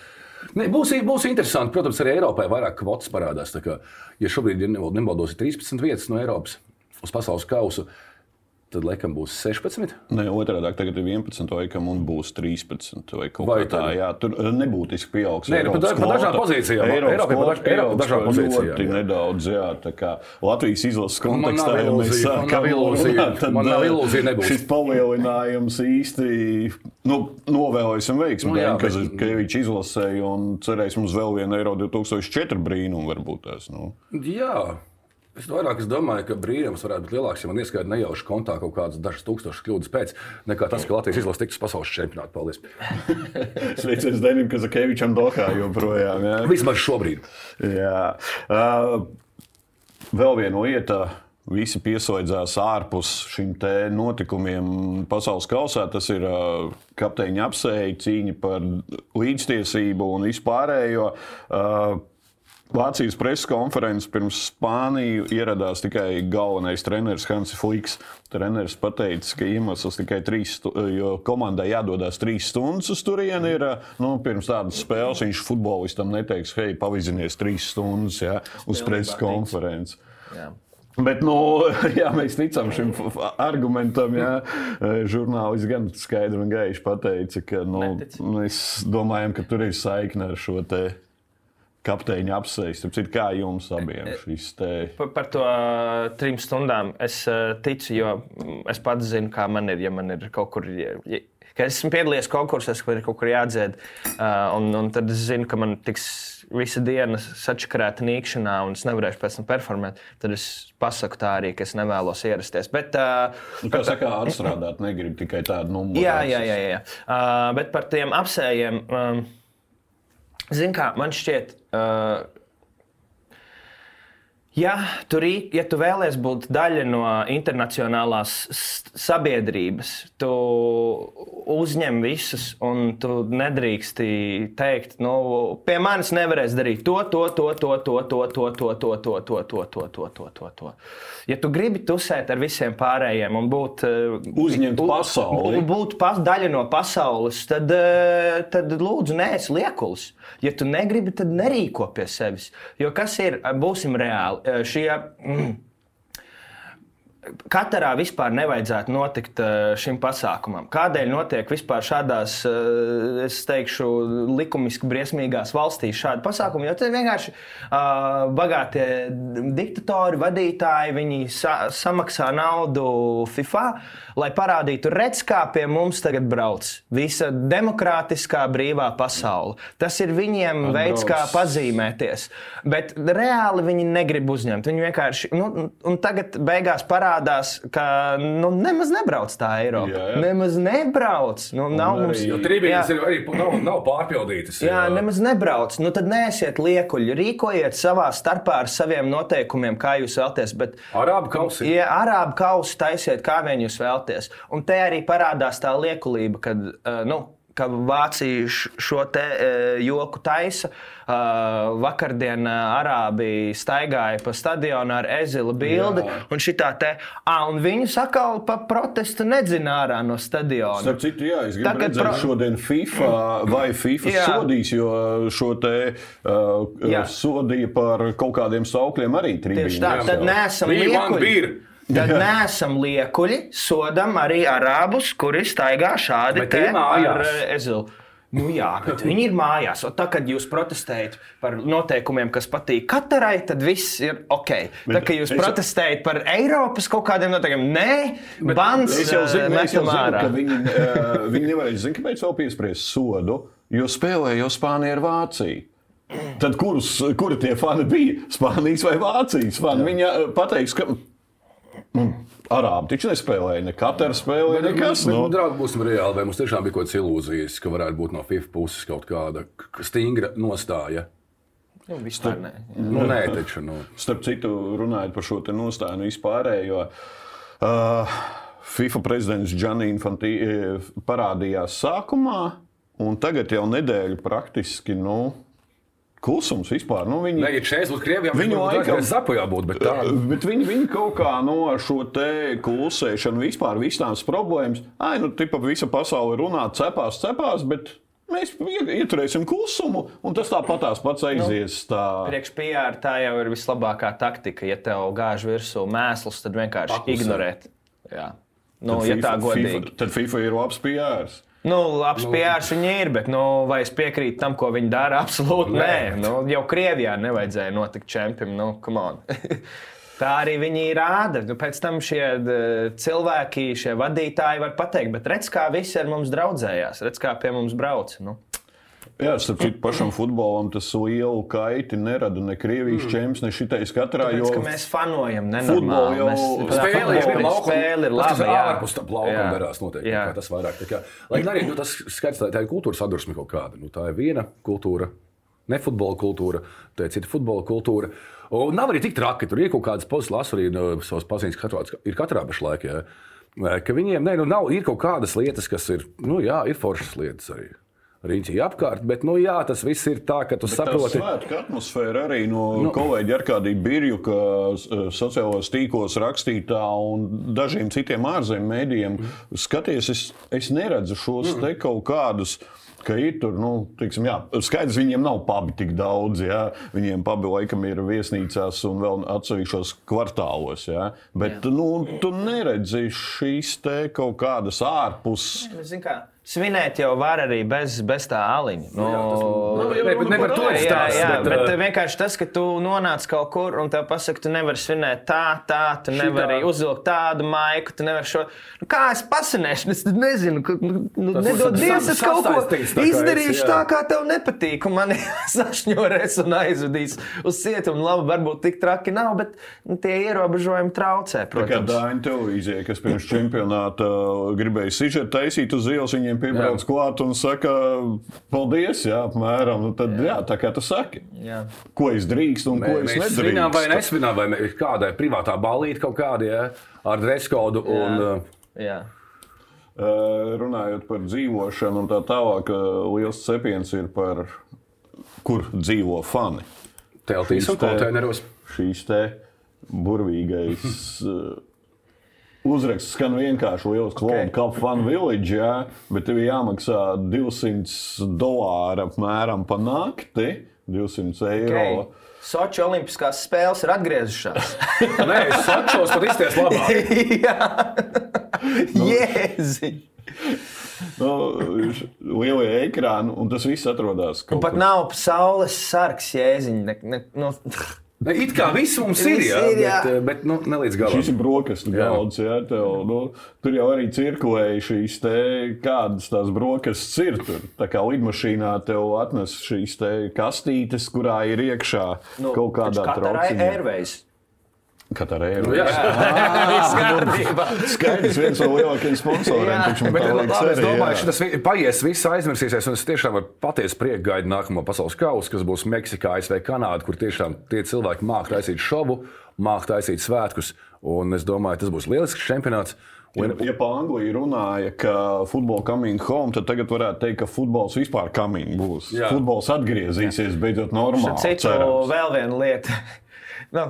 [SPEAKER 3] Ne, būs, būs interesanti, protams, arī Eiropai vairāk kvotas parādās. Kā, ja šobrīd ja neval- nemaldos, ir 13 vietas no Eiropas uz pasaules kausa, tad laikam būs 16.
[SPEAKER 1] Nē, otrādi tagad ir 11, laikam, un būs 13. Vai kaut
[SPEAKER 3] Vai
[SPEAKER 1] kā tā,
[SPEAKER 3] tad?
[SPEAKER 1] jā, tur nebūtiski pieaugs.
[SPEAKER 3] Nē, nu, pa
[SPEAKER 1] Eiropas
[SPEAKER 3] da- pa dažām pozīcijām. Eiropai
[SPEAKER 1] pieaugs
[SPEAKER 3] dažām pozīcijām,
[SPEAKER 1] Ļoti nedaudz, jā. Tā kā Latvijas izlases kontekstā, ja mēs
[SPEAKER 3] ilūzija,
[SPEAKER 1] runāt, tad,
[SPEAKER 3] man nav
[SPEAKER 1] ā,
[SPEAKER 3] ilūzija, nebūs.
[SPEAKER 1] Šis palielinājums īsti, nu, novēlēsim veiksmi.
[SPEAKER 3] Nu, jā,
[SPEAKER 1] Nu,
[SPEAKER 3] bet-
[SPEAKER 1] Kevičs izlasēja un cerēsim uz vēl vienu Eiro 2004 brīnumu varbūt tās. Nu.
[SPEAKER 3] Jā. Es vairāk es domāju, ka brīnums varētu būt lielāks, ja man ieskaita nejauši kontā kaut kādas dažas tūkstošas kļūdas pēc, nekā tas, ka Latvijas izlase tiks pasaules čempionātu. Paldies!
[SPEAKER 1] Sveiciens Denim Kazakevičam Dohā joprojām. Jā.
[SPEAKER 3] Vismaz šobrīd.
[SPEAKER 1] Jā. Uh, vēl viena lieta. Visi pieslēdzās ārpus te notikumiem pasaules kausā. Tas ir uh, kapteiņa apsēja, cīņa par līdztiesību un vispārējo. Uh, Vācijas preses konferences pirms Spāniju ieradās tikai galvenais treneris Hansis Fliks. Treneris pateica, ka iemesls tikai trīs, jo komandai jādodas trīs stundas uz turieni. Ir, nu, pirms tādas spēles viņš futbolistam neteiks, hei, pavizinies trīs stundas jā, uz preses konferences. Bet, nu, jā, mēs ticam šim argumentam. Jā. Žurnālists gan skaidri un gaiši pateica, ka nu,
[SPEAKER 2] Netic.
[SPEAKER 1] mēs domājam, ka tur ir saikne ar šo te kapteiņa apseistu. Kā jums abiem šis te?
[SPEAKER 2] Par, par to uh, trim stundām es uh, ticu, jo mm, es pats zinu, kā man ir. Ja man ir kaut kur, ja, kad esmu piedalījies konkursos, kur ir kaut kur jādzied, uh, un, un tad es zinu, ka man tiks visa diena sačakarēta nīkšanā, un es nevarēšu pēc tam performēt, tad es pasaku tā arī, ka es nevēlos ierasties. Bet, uh,
[SPEAKER 1] Nu, kā saka, atstrādāt, negribu tikai tādu numuru.
[SPEAKER 2] Jā, jā, jā. jā. Uh, bet par tiem apsējiem, um, zināmā Zinka, man steht, äh, Ja tu, rī- ja tu vēlies būt daļa no internacionālās sabiedrības, tu uzņem visus, un tu nedrīksti teikt, nu, pie manis nevarēs darīt to, to, to, to, to, to, to, to, to, to, to, to, to, to, to, to, to. Ja tu gribi tusēt ar visiem pārējiem un būt uh,
[SPEAKER 1] Uzņemt pasauli.
[SPEAKER 2] būt pas, daļa no pasaules, tad, eh, tad lūdzu, neesi liekulis. Ja tu negribi, tad nerīko pie sevis. Jo kas ir, būsim reāli, eh, šie. Mm, Katrā vispār nevajadzētu notikt eh, šim pasākumam. Kādēļ notiek vispār šādās, eh, es teikšu, likumiski briesmīgās valstīs šādi pasākumi? Jo te vienkārši uh, bagātie diktatori, vadītāji, viņi sa samaksā naudu FIFA, lai parādītu, redz, kā pie mums tagad brauc visa demokrātiskā brīvā pasaule. Tas ir viņiem
[SPEAKER 1] Atbrauc.
[SPEAKER 2] veids, kā pazīmēties. Bet reāli viņi negrib uzņemt. Viņi vienkārši, nu, un tagad beigās parādās, ka nu, nemaz nebrauc tā Eiropa.
[SPEAKER 1] Jā, jā.
[SPEAKER 2] Nemaz nebrauc. Nu, nav
[SPEAKER 1] arī-
[SPEAKER 2] mums,
[SPEAKER 3] trījus
[SPEAKER 2] Jā.
[SPEAKER 3] ir arī nav, nav pārpildītas.
[SPEAKER 2] Jā, nemaz nebrauc. Nu, tad neesiet liekuļi. Rīkojiet savā starpā ar saviem noteikumiem, kā jūs vēlaties. Bet,
[SPEAKER 3] Arābu kausi.
[SPEAKER 2] Ja arābu kausu taisiet, kā vien jūs vēlaties. Un te arī parādās tā liekulība, kad, uh, nu, ka Vācija šo te uh, joku taisa. Uh, vakardien uh, arābi staigāja pa stadionu ar ezila bildi,
[SPEAKER 1] Jā.
[SPEAKER 2] un, šitā te, ah, un viņu sakal pa protestu nedzina ārā no stadiona.
[SPEAKER 1] Starp citu, jā, es gribu redzēt,
[SPEAKER 2] pro-
[SPEAKER 1] šodien FIFA vai FIFA
[SPEAKER 2] Jā.
[SPEAKER 1] sodīs, jo šo te uh,
[SPEAKER 2] Jā.
[SPEAKER 1] sodīja par kaut kādiem saukļiem arī trījiem.
[SPEAKER 2] Tieši tā, tad neesam
[SPEAKER 3] Bija man
[SPEAKER 2] liekuļi. Tad neesam liekuļi, sodam arī arābus, kuri staigā šādi
[SPEAKER 3] mājās.
[SPEAKER 2] ar eh, ezilu. Nu jā, bet viņi ir mājās. Un tā, kad jūs protestējat par noteikumiem, kas patīk katrai, tad viss ir ok. Tā,
[SPEAKER 1] Bet
[SPEAKER 2] kad jūs
[SPEAKER 1] es-
[SPEAKER 2] protestējat par Eiropas kaut kādiem noteikumiem, nē, bans
[SPEAKER 1] jau zinu,
[SPEAKER 2] eh,
[SPEAKER 1] viņi, uh, viņi nevarēs zināt, kāpēc vēl piespriest sodu, jo spēlēja jau Spānija ar Vāciju. Tad kurus, kuri tie fani bija? Spānijas vai Vācijas fani? Viņa pateiks, ka nu, Arābi taču nespēlēja, ne katra spēlēja, nekas.
[SPEAKER 3] Bet,
[SPEAKER 1] Nu,
[SPEAKER 3] draugi, būsim reāli, vai mums tiešām bija kaut kādas ilūzijas, ka varētu būt no FIFA puses kaut kāda stingra nostāja?
[SPEAKER 2] Nu, vispār nē.
[SPEAKER 3] Nu, nē, taču. Nu.
[SPEAKER 1] Starp citu, runājot par šo te nostāju vispārējo. Uh, FIFA prezidents Gianni Infantī parādījās sākumā, un tagad jau nedēļu praktiski nu, klusums vispār. Nu, viņi,
[SPEAKER 3] Nē, ja šeit būtu Krievijā,
[SPEAKER 1] Viņu
[SPEAKER 3] viņu
[SPEAKER 1] laikam-
[SPEAKER 3] zapojā būt, bet tā.
[SPEAKER 1] Bet viņi, viņi kaut kā no ar šo te klusēšanu, vispār visām problēmas, ai, nu, tipa visa pasaule runā, cepās, cepās, bet mēs ie- ieturēsim klusumu, un tas tāpatās pats aizies. Tā.
[SPEAKER 2] Priekš PR tā jau ir vislabākā taktika. Ja tev gāž virsū mēsls, tad vienkārši
[SPEAKER 3] Paklusē.
[SPEAKER 2] ignorēt. Jā. Nu,
[SPEAKER 1] Tad
[SPEAKER 2] ja tā
[SPEAKER 1] FIFA-
[SPEAKER 2] godīgi.
[SPEAKER 1] FIFA, tad FIFA ir labs PRs.
[SPEAKER 2] Nu, labs piārs viņi ir, bet nu, vai es piekrītu tam, ko viņi dara? Absolūti nē.
[SPEAKER 3] Nē.
[SPEAKER 2] Nu, jau Krievijā nevajadzēja notikt čempionam. Nu, come on. Tā arī viņi rāda. Nu, pēc tam šie cilvēki, šie vadītāji var pateikt, bet redz, kā visi ar mums draudzējās, redz, kā pie mums brauc. Nu.
[SPEAKER 1] Jā, starp citu, pašam futbolam tas lielu kaiti nerada ne Krievijas čempions, ne šitais katrā.
[SPEAKER 2] Tāpēc,
[SPEAKER 1] Jo
[SPEAKER 2] ka mēs fanojam,
[SPEAKER 1] Futbolu
[SPEAKER 2] nenormāli.
[SPEAKER 1] jau-
[SPEAKER 3] Spēle jau laukuma.
[SPEAKER 2] spēle ir
[SPEAKER 3] kas
[SPEAKER 2] jā.
[SPEAKER 3] ārpus tam laukuma
[SPEAKER 2] Jā.
[SPEAKER 3] darās noteikti.
[SPEAKER 2] Jā.
[SPEAKER 3] kā Tas vairāk. tā Kā, lai gan arī nu, tas skaidrs, tā, tā ir kultūras sadursme kaut kāda. Nu, tā ir viena kultūra. Ne futbola kultūra, tā ir cita futbola kultūra. Un nav arī tik traki. Tur ir kaut kādas pozitīvas, arī no savas paziņas, katrā, ir katrā pašlaik. Jā. Ka viņiem ne, nu, nav, ir kaut kādas lietas, kas ir, nu, jā, ir foršas lietas arī. Rīķi apkārt, bet, nu, jā, tas viss ir tā, ka tu
[SPEAKER 1] Tā
[SPEAKER 3] saproti.
[SPEAKER 1] svētku atmosfēra arī no nu, kolēģa Arkādija Birju, kas eh, sociālajos tīklos rakstītā un dažiem citiem ārzemju mēdījiem skaties, es, es neredzu šos te kaut kādus. Ka ir tur, nu, teiksim, jā, skaidrs, viņiem nav pabi tik daudz. Jā. Viņiem pabi laikam ir viesnīcās un vēl atsevišķos kvartālos. Jā. Bet jā. Nu, tu neredzi šīs te kaut kādas ārpus.
[SPEAKER 2] Zini kā, Svinēt jau var arī bez, bez tā aliņa. Nu,
[SPEAKER 3] jā, tas- nu,
[SPEAKER 1] jau
[SPEAKER 3] ne, par to ir
[SPEAKER 2] jā,
[SPEAKER 3] stāsts,
[SPEAKER 2] jā,
[SPEAKER 3] bet,
[SPEAKER 2] bet, bet vienkārši tas, ka tu nonāc kaut kur un tev pasaka, tu nevari svinēt tā, tā, tu
[SPEAKER 3] Šitā.
[SPEAKER 2] nevari uzvilkt tādu maiku, tu nevari šo. Nu, kā es pasinēšu? Es nezinu, ka, nu, nu,
[SPEAKER 3] Tas
[SPEAKER 2] nedod Dievs, es kaut ko
[SPEAKER 3] sastāstīts tā kā
[SPEAKER 2] izdarīšu
[SPEAKER 3] esi, jā.
[SPEAKER 2] tā, kā tev nepatīk, un mani sašņorēs un aizvedīs uz cietumu. Labi, varbūt tik traki nav, bet nu, tie ierobežojumi traucē,
[SPEAKER 1] Tā kā
[SPEAKER 2] protams.
[SPEAKER 1] Dāņu televīzija, kas pirms čempionāta gribēja sižetu taisīt uz ielas, viņiem piebrauc klāt un saka, paldies, jā, apmēram. Nu, tad, jā, tā kā tu saki,
[SPEAKER 2] Jā.
[SPEAKER 1] ko es drīkstu un ko es
[SPEAKER 3] Mēs svinām vai
[SPEAKER 1] nedrīkstu.
[SPEAKER 3] nesvinām, vai mē- kādai privātā balīti kaut kādā ja, ar dreskodu. Un,
[SPEAKER 2] Jā.
[SPEAKER 3] uh,
[SPEAKER 2] Jā.
[SPEAKER 1] Uh, Runājot par dzīvošanu un tā tālāk, liels cepiens ir par, kur dzīvo fani.
[SPEAKER 3] teltīs un konteineros.
[SPEAKER 1] Šīs te burvīgais. Uzraksts skan vienkārši liels
[SPEAKER 2] Ok.
[SPEAKER 1] okay. Cup Fun Village, jā, bet tev jāmaksā 200 dolāri apmēram pa nakti, 200 eiro.
[SPEAKER 2] Ok. Soči Olimpiskās spēles ir atgriezušās.
[SPEAKER 3] Nē, atšos pat izties labāk.
[SPEAKER 2] Jā, jēziņ.
[SPEAKER 1] Nu, Lielie ekrāni, un tas viss atrodas kaut
[SPEAKER 2] Pat nav saules sargs, jēziņ. Ne, ne, nu,
[SPEAKER 3] Ne, It kā viss mums ir, jā,
[SPEAKER 2] ir, jā.
[SPEAKER 3] bet, eh, bet nu, ne līdz galam.
[SPEAKER 1] Šis ir brokastu
[SPEAKER 3] Jā.
[SPEAKER 1] galds, jā, tev, nu, tur jau arī cirkulēja šīs te, kādas tās brokastis ir. Tur. Tā kā lidmašīnā tev atnes šīs te kastītes, kurā ir iekšā nu, kaut kādā.
[SPEAKER 2] Airways.
[SPEAKER 1] Katrā eiro.
[SPEAKER 3] Nu, jā.
[SPEAKER 2] Viss kārtībā.
[SPEAKER 1] Skaidrs, viens no lielākajiem sponsoriem.
[SPEAKER 2] Jā.
[SPEAKER 3] Bet,
[SPEAKER 1] tā liekas
[SPEAKER 3] es
[SPEAKER 1] arī,
[SPEAKER 3] domāju,
[SPEAKER 1] jā.
[SPEAKER 3] ka tas paies, viss aizmirsīsies. un Es tiešām ar patiesu prieku gaidu nākamo pasaules kausu, kas būs Meksikā, ASV, Kanādā, kur tiešām tie cilvēki māca taisīt šovu, māca taisīt svētkus. Un es domāju, tas būs lielisks čempionāts. Un,
[SPEAKER 1] Ja pa Angliju runāja, ka futbols coming home, tad tagad varētu teikt, ka futbols vispār coming būs.
[SPEAKER 3] Jā.
[SPEAKER 1] Futbols atgriezīsies beidzot normāli.
[SPEAKER 2] Citu
[SPEAKER 1] cerams.
[SPEAKER 2] vēl viena lieta. nu,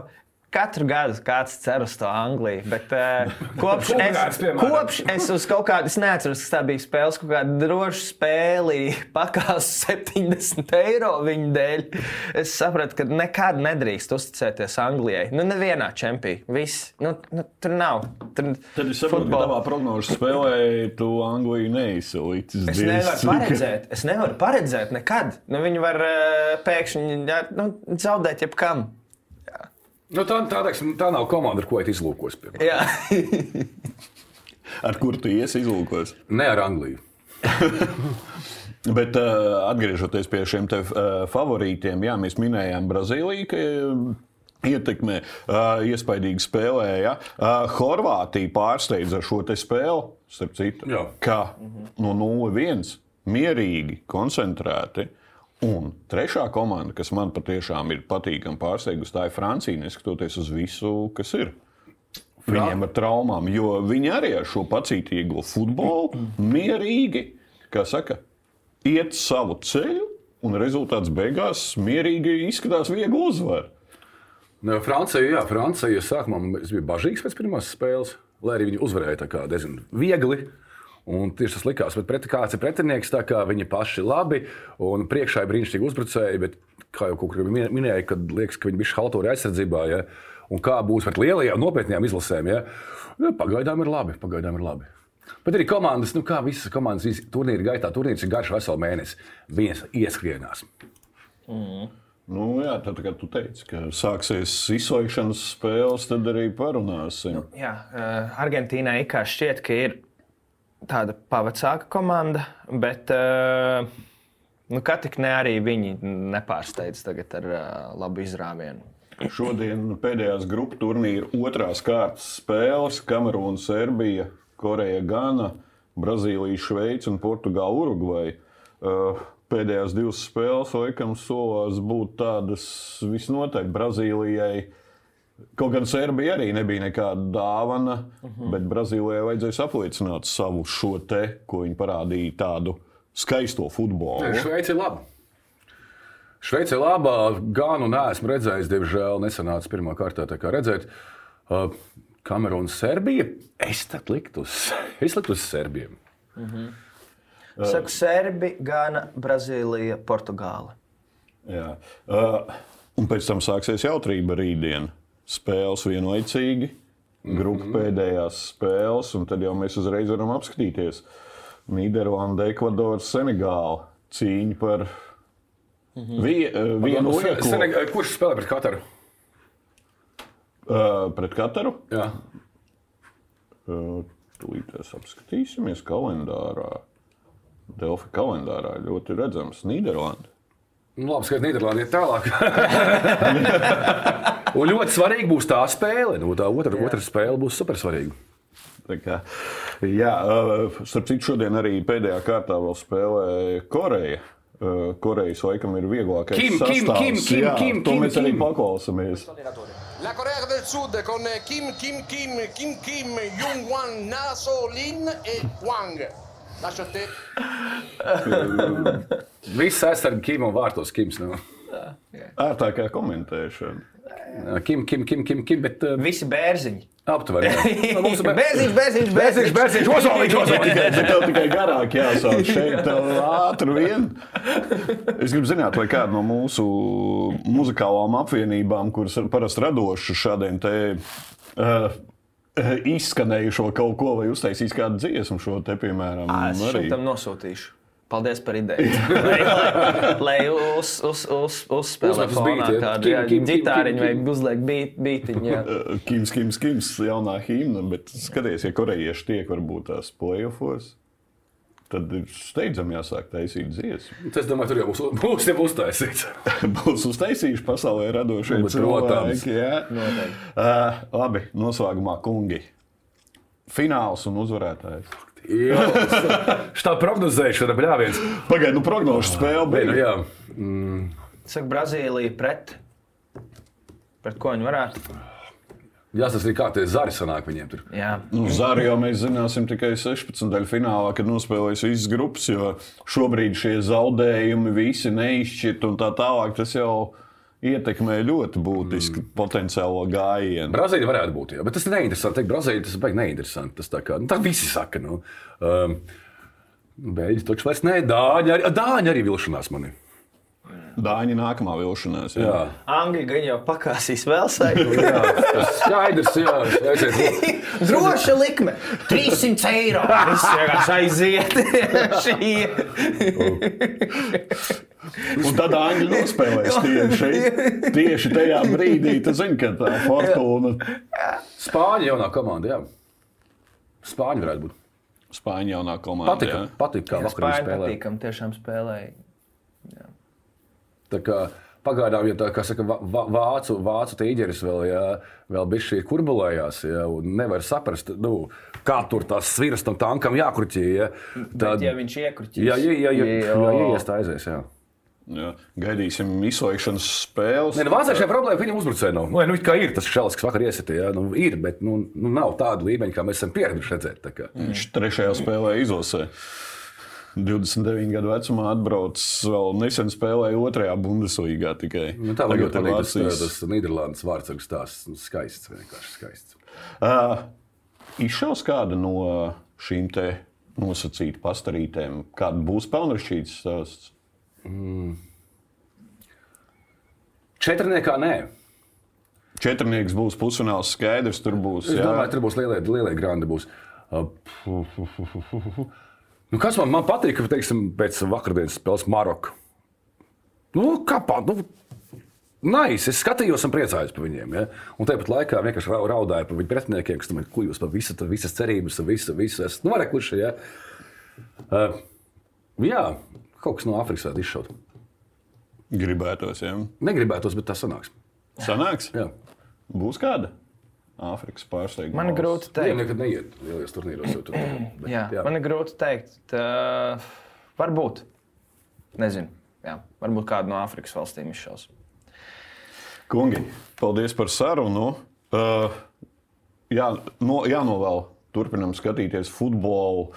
[SPEAKER 2] Katru gadu kāds cer uz to Angliju, bet uh, kopš, es, kopš es uz kaut kādu, es neatceros, kas tā bija spēles, kaut kāda droša spēlī, pakās 70 eiro viņa dēļ. Es sapratu, ka nekad nedrīkst uzticēties Anglijai. Nu, nevienā čempionā. Viss. Nu, nu, tur nav. Tur
[SPEAKER 1] Tad es saprotu, ka tavā prognožu spēlē tu Angliju neizsūtīsi.
[SPEAKER 2] Es nevaru paredzēt, es nevaru paredzēt nekad. Nu, viņi var uh, pēkšņi nu, zaudēt jebkam.
[SPEAKER 3] Nu, tā, tā, teiksim, tā nav komanda, ar ko iet izlūkos. piemēram.
[SPEAKER 2] Jā.
[SPEAKER 1] Ar kur tu iesi izlūkos?
[SPEAKER 3] Ne ar Angliju.
[SPEAKER 1] Bet uh, atgriežoties pie šiem te, uh, favorītiem, jā, mēs minējām Brazīliju. ka, uh, Ietekmē, uh, iespaidīgi spēlēja. Uh, Horvātija pārsteidza ar šo te spēli, starp citu,
[SPEAKER 3] Jā.
[SPEAKER 1] ka no 0-1 mierīgi, koncentrēti. Un trešā komanda, kas man patiešām ir patīkami pārsteigusi, tā ir Francija, neskatoties uz visu, kas ir. Viņiem ar traumām, jo viņi arī ar šo pacītīgo futbolu mierīgi, kā saka, iet savu ceļu, un rezultāts beigās mierīgi izskatās viegli uzvar.
[SPEAKER 3] Nu, Francija, jā, Francija sākumā biju bažīgs pēc pirmās spēles, lai arī viņi uzvarēja tā kā diezgan viegli. Un tieši tas likās, bet pret, kāds ir pretinieks, tā kā viņi paši labi un priekšā ir brīnišķīgi uzbrucēji, bet kā jau kaut kur min- minēja, kad liekas, ka viņi bija haltūri aizsardzībā, ja? un kā būs pret lielajām nopietnām izlasēm, ja? nu, pagaidām ir labi, pagaidām ir labi. Bet arī komandas, nu kā visas komandas turnīra gaitā, turnīrs ir garš veselu mēnesi. Viņas ieskrienās.
[SPEAKER 1] Nu, jā, tad, kad tu teici, ka sāksies izslēgšanas spēles, tad arī parunāsim.
[SPEAKER 2] Jā, uh, Argentīnai kā šķiet, ka ir tāda pavacāka komanda, bet uh, nu, kā tik ne arī viņi nepārsteidz tagad ar uh, labu izrāvienu.
[SPEAKER 1] Šodien pēdējās grupu turnīra otrās kārtas spēles - Kamerūna, Serbija, Koreja, Gana, Brazīlija, Šveice un Portugāla, Urugvaja. Uh, Pēdējās divas spēles, laikam, solās būt tādas visnotaļ Brazīlijai. Kaut gan Serbija arī nebija nekāda dāvana, uh -huh. bet Brazīlijai vajadzēja apliecināt savu šo te, ko viņi parādīja, tādu skaisto futbolu.
[SPEAKER 3] Šveice ir laba. Šveice ir laba. Gānu neesmu redzējis, diemžēl nesanāca pirmā kārtā. tā kā Redzēt, uh, Kamerūna, Serbija. Es tad liktu uz, es liktu uz Serbiem.
[SPEAKER 2] Saku, Serbi, Gana, Brazīlija, Portugāla.
[SPEAKER 1] Jā. Uh, un pēc tam sāksies jautrība rītdien. Spēles vienlaicīgi, grupu pēdējās spēles, un tad jau mēs uzreiz varam apskatīties. Nīderlanda, Ekvadora, Senegāla cīņa par vie, uh, vienu vietu
[SPEAKER 3] Seneg- Kurš spēlē pret Kataru?
[SPEAKER 1] uh, pret katru.
[SPEAKER 3] Jā.
[SPEAKER 1] Uh, Tūlīt mēs apskatīsimies kalendārā. Delfi kalendārā ļoti redzams Nīderlanda.
[SPEAKER 3] Nu, labi, ka Nīderlandē ir tālāk. Un ļoti svarīga būs tā spēle. Nu, tā otra, otra spēle būs super svarīga.
[SPEAKER 1] Kā, jā, uh, starp citu, šodien arī pēdējā kārtā vēl spēlē Koreja. Uh, Korejas laikam ir vieglākais.
[SPEAKER 3] Kim, Kim. Kim, Kim,
[SPEAKER 1] jā,
[SPEAKER 3] Kim,
[SPEAKER 1] to
[SPEAKER 3] Kim,
[SPEAKER 1] mēs arī
[SPEAKER 3] Kim.
[SPEAKER 1] paklausāmies.
[SPEAKER 4] La Corea del Sud con Kim, Kim, Kim, Kim, Kim, Jung Wan, Naso, Lin e Wang. Lascio a te.
[SPEAKER 3] Viss aizsarg Kim un vārtos Kims. Nu.
[SPEAKER 1] Ērtākā komentēšana.
[SPEAKER 3] Kim, Kim, Kim, Kim, Kim bet uh,
[SPEAKER 2] Visi bērziņi.
[SPEAKER 3] Aptuveni. Nu, Mums ir
[SPEAKER 2] Bērziņš, bērziņš,
[SPEAKER 3] Bērziņš,
[SPEAKER 2] bērziņš.
[SPEAKER 3] bērziņš, ozoliņš, ozoliņš.
[SPEAKER 1] Bet tev tikai garāk jāsauc šeit, ātri vien. Es gribu zināt, vai kāda no mūsu muzikālām apvienībām, kuras parasti radoši šādiem te. Uh, Izskanējušo kaut ko, vai uztaisīs kādu dziesmu, šo te, piemēram,
[SPEAKER 2] Es
[SPEAKER 1] arī.
[SPEAKER 2] tam nosūtīšu. Paldies par ideju. lai lai, uz, uz, uz, uzspēlē
[SPEAKER 3] Uzmet uz
[SPEAKER 2] fonā
[SPEAKER 3] ja.
[SPEAKER 2] kādu
[SPEAKER 3] Kim,
[SPEAKER 2] jā,
[SPEAKER 3] kim, kim,
[SPEAKER 2] ģitāriņu vai uzliek.
[SPEAKER 1] Uh, Kims, Kims, Kims, jaunā himna, bet skaties, ja korejieši tiek varbūt tās playoffs, tad ir steidzami jāsāk taisīt dziesmu.
[SPEAKER 3] Es domāju, tur jau būs, būs jau uztaisīts.
[SPEAKER 1] Būs uztaisījuši pasaulē radošie
[SPEAKER 3] Nu,
[SPEAKER 1] cilvēki. jā. Uh, labi, noslēgumā kungi. Fināls un uzvarētājs.
[SPEAKER 3] Šitā prognozēšana, bļāviens.
[SPEAKER 1] Pagaidiet, nu prognožu spēle
[SPEAKER 3] Nē, nu
[SPEAKER 1] bija.
[SPEAKER 3] jā.
[SPEAKER 2] Saka, Brazīlija pret. Pret ko viņi varētu?
[SPEAKER 3] Jāsaka, kā tie zari sanāk viņiem tur.
[SPEAKER 2] Jā.
[SPEAKER 1] Nu, Zāri jau mēs zināsim tikai 16. daļu finālā, kad nospēlēs visas grupas, jo šobrīd šie zaudējumi visi neizšķirt un tā tālāk. Tas jau ietekmē ļoti būtiski mm. potenciālo gājienu.
[SPEAKER 3] Brazīlija varētu būt, jā, bet tas ir neinteresanti. Teikt, Brazīlija tas baigi neinteresanti. Tas tā kā nu, tā visi saka. Nu, um, Beļģi taču vairs nē, dāņi arī, dāņi arī vilšanās manī.
[SPEAKER 1] Dāņi nākamā vilšanās. Jā.
[SPEAKER 3] Jā,
[SPEAKER 2] Angļu gan jau pakāsīs vēl saikli.
[SPEAKER 3] jā tas skaidrs, jā.
[SPEAKER 2] Droša likme - 300 eiro. Viss vienkārši aiziet.
[SPEAKER 1] Un tad Angļi nospēlēs tieši, tieši tajā brīdī. Tu zini, ka tā fortūna
[SPEAKER 3] Spāņu jaunā komanda, jā. Spāņu varētu būt.
[SPEAKER 1] Spāņu jaunā komanda.
[SPEAKER 3] Patika,
[SPEAKER 1] jā.
[SPEAKER 3] patika kā vakar
[SPEAKER 2] Spāņi
[SPEAKER 3] spēlē.
[SPEAKER 2] patīkam tiešām spēlēja.
[SPEAKER 3] Kā Pagaidām, ja tā kā saka, vācu, vācu tīģeris vēl, jā, vēl bija šī kurbulējās, jā, un nevar saprast, nu, kā tur tās sviras tam tankam jākruķī. Jā,
[SPEAKER 2] Tad, ja viņš iekruķīs,
[SPEAKER 3] jā, jā, jā, jā, jā,
[SPEAKER 2] Jo.
[SPEAKER 3] jā, ies tā aizies. Jā.
[SPEAKER 1] Jā, gaidīsim izslēgšanas spēles.
[SPEAKER 3] Nē, nu, vāciešiem problēma viņam uzbrucēji nav. Nu, it kā ir tas šalis, kas vakar iesitīja, nu, ir, bet nu, nu, nav tāda līmeņa, kā mēs esam pieraduši redzēt. kā.
[SPEAKER 1] Viņš trešajā spēlē izlasē. 29 gadu vecumā atbraucis vēl nesen spēlēja otrajā Bundeslīgā tikai.
[SPEAKER 3] Nu, tā
[SPEAKER 1] Tagad ir
[SPEAKER 3] ir tas,
[SPEAKER 1] Vācijas.
[SPEAKER 3] tas Nīderlandes vārdsargs tās nu, skaists, vienkārši skaists.
[SPEAKER 1] Uh, izšaus kāda no šīm te nosacītu pastarītēm, kāda būs pelnrašķītas stāsts?
[SPEAKER 3] Četrniekā nē.
[SPEAKER 1] Četrnieks būs pusfināls skaidrs, tur būs.
[SPEAKER 3] Es
[SPEAKER 1] jā.
[SPEAKER 3] domāju, tur būs lielie, lielie grandi. Būs. Uh, Nu, kas man, man patīk, ka teiksim, pēc vakardienas spēles Maroka. Nu, kāpā? Nu, Nice. Es skatījos un priecājos par viņiem. Ja? Un tāpat laikā vienkārši rau- raudāju par viņu pretiniekiem, kas domāja, ko jūs par visu, tā, visas cerības, visu, visu esat. Nu, varēja kurš, ja? Uh, jā, kaut kas no Āfrikas varētu izšaut.
[SPEAKER 1] Gribētos, jā.
[SPEAKER 3] Negribētos, bet tas sanāks.
[SPEAKER 1] Sanāks?
[SPEAKER 3] Jā.
[SPEAKER 1] Būs kāda? Āfrikas pārsteiguma.
[SPEAKER 2] Man ir grūti
[SPEAKER 3] Viņiem
[SPEAKER 2] teikt.
[SPEAKER 3] nekad neiet lielajos turnīros. tur, bet,
[SPEAKER 2] Jā, jā. Man ir grūti teikt. Tā, varbūt. Nezinu. Jā, varbūt kāda no Āfrikas valstīm izšaus.
[SPEAKER 1] Kungi, paldies par sarunu. Uh, jā, no, jānovēl. Turpinam skatīties futbolu.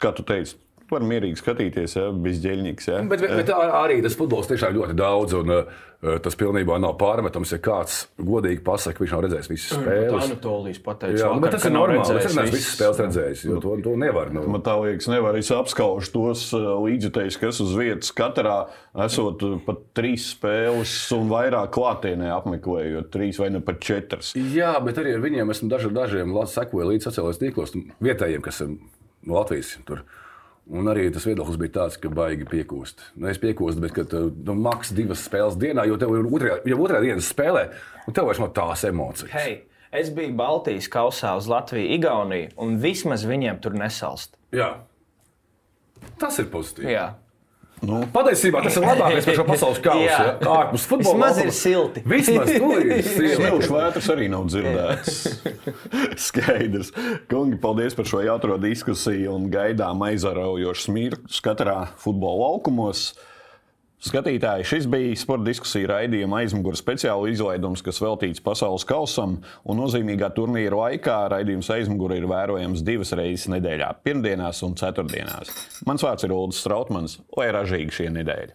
[SPEAKER 1] Kā tu teici, var mierīgi skatīties, ja bez ģēļņīgas. Ja?
[SPEAKER 3] Bet, bet, bet arī tas futbols tiešām ļoti daudz, un uh, tas pilnībā nav pārmetams. Ja kāds godīgi pasakā, viņš nav redzējis visas spēles.
[SPEAKER 2] Anatolijas pateica,
[SPEAKER 3] Jā, nu, bet tas ir normāli. Es neesmu visas spēles redzējis, jo to, to nevar. Nu.
[SPEAKER 1] Man tā liekas, nevar es apskaužu tos uh, līdzekļus, kas uz vietas katrā esot pat trīs spēles un vairāk klātienē apmeklējot, trīs vai ne pat četras.
[SPEAKER 3] Jā, bet arī ar viņiem esmu daži, dažiem la- sekoju līdz sociālajiem tīklos, nu, vietējiem, kas ir no Latvijas. Tur. Un arī tas viedoklis bija tāds, ka baigi piekūst. Nu, es piekūstu, bet kad nu, maks divas spēles dienā, jo tev ir otrajā, jau otrajā dienas spēlē, un tev vairs nav tās emocijas.
[SPEAKER 2] Hei, es biju Baltijas kausā uz Latviju, Igauniju, un vismaz viņiem tur nesalst.
[SPEAKER 3] Jā. Tas ir pozitīvi.
[SPEAKER 2] Jā.
[SPEAKER 1] Nu,
[SPEAKER 3] Patiesībā tas ir labākais par šo pasaules kausu.
[SPEAKER 2] Jā.
[SPEAKER 3] ja? Ārpus futbola.
[SPEAKER 2] Vismaz ir silti.
[SPEAKER 3] Vismaz tur ir silti.
[SPEAKER 1] Smilšu vētras arī nav dzirdētas. Skaidrs. Kungi, paldies par šo jautro diskusiju un gaidām aizraujošas mirkļus katrā futbola laukumos. Skatītāji, šis bija sporta diskusija raidījuma aizmugures speciāla izlaidums, kas veltīts pasaules kausam. Un nozīmīgā turnīra laikā raidījums aizmugure ir vērojams divas reizes nedēļā - pirmdienās un ceturtdienās. Mans vārds ir Ulrichs Strautmans, lai ražīgi šie nedēļa.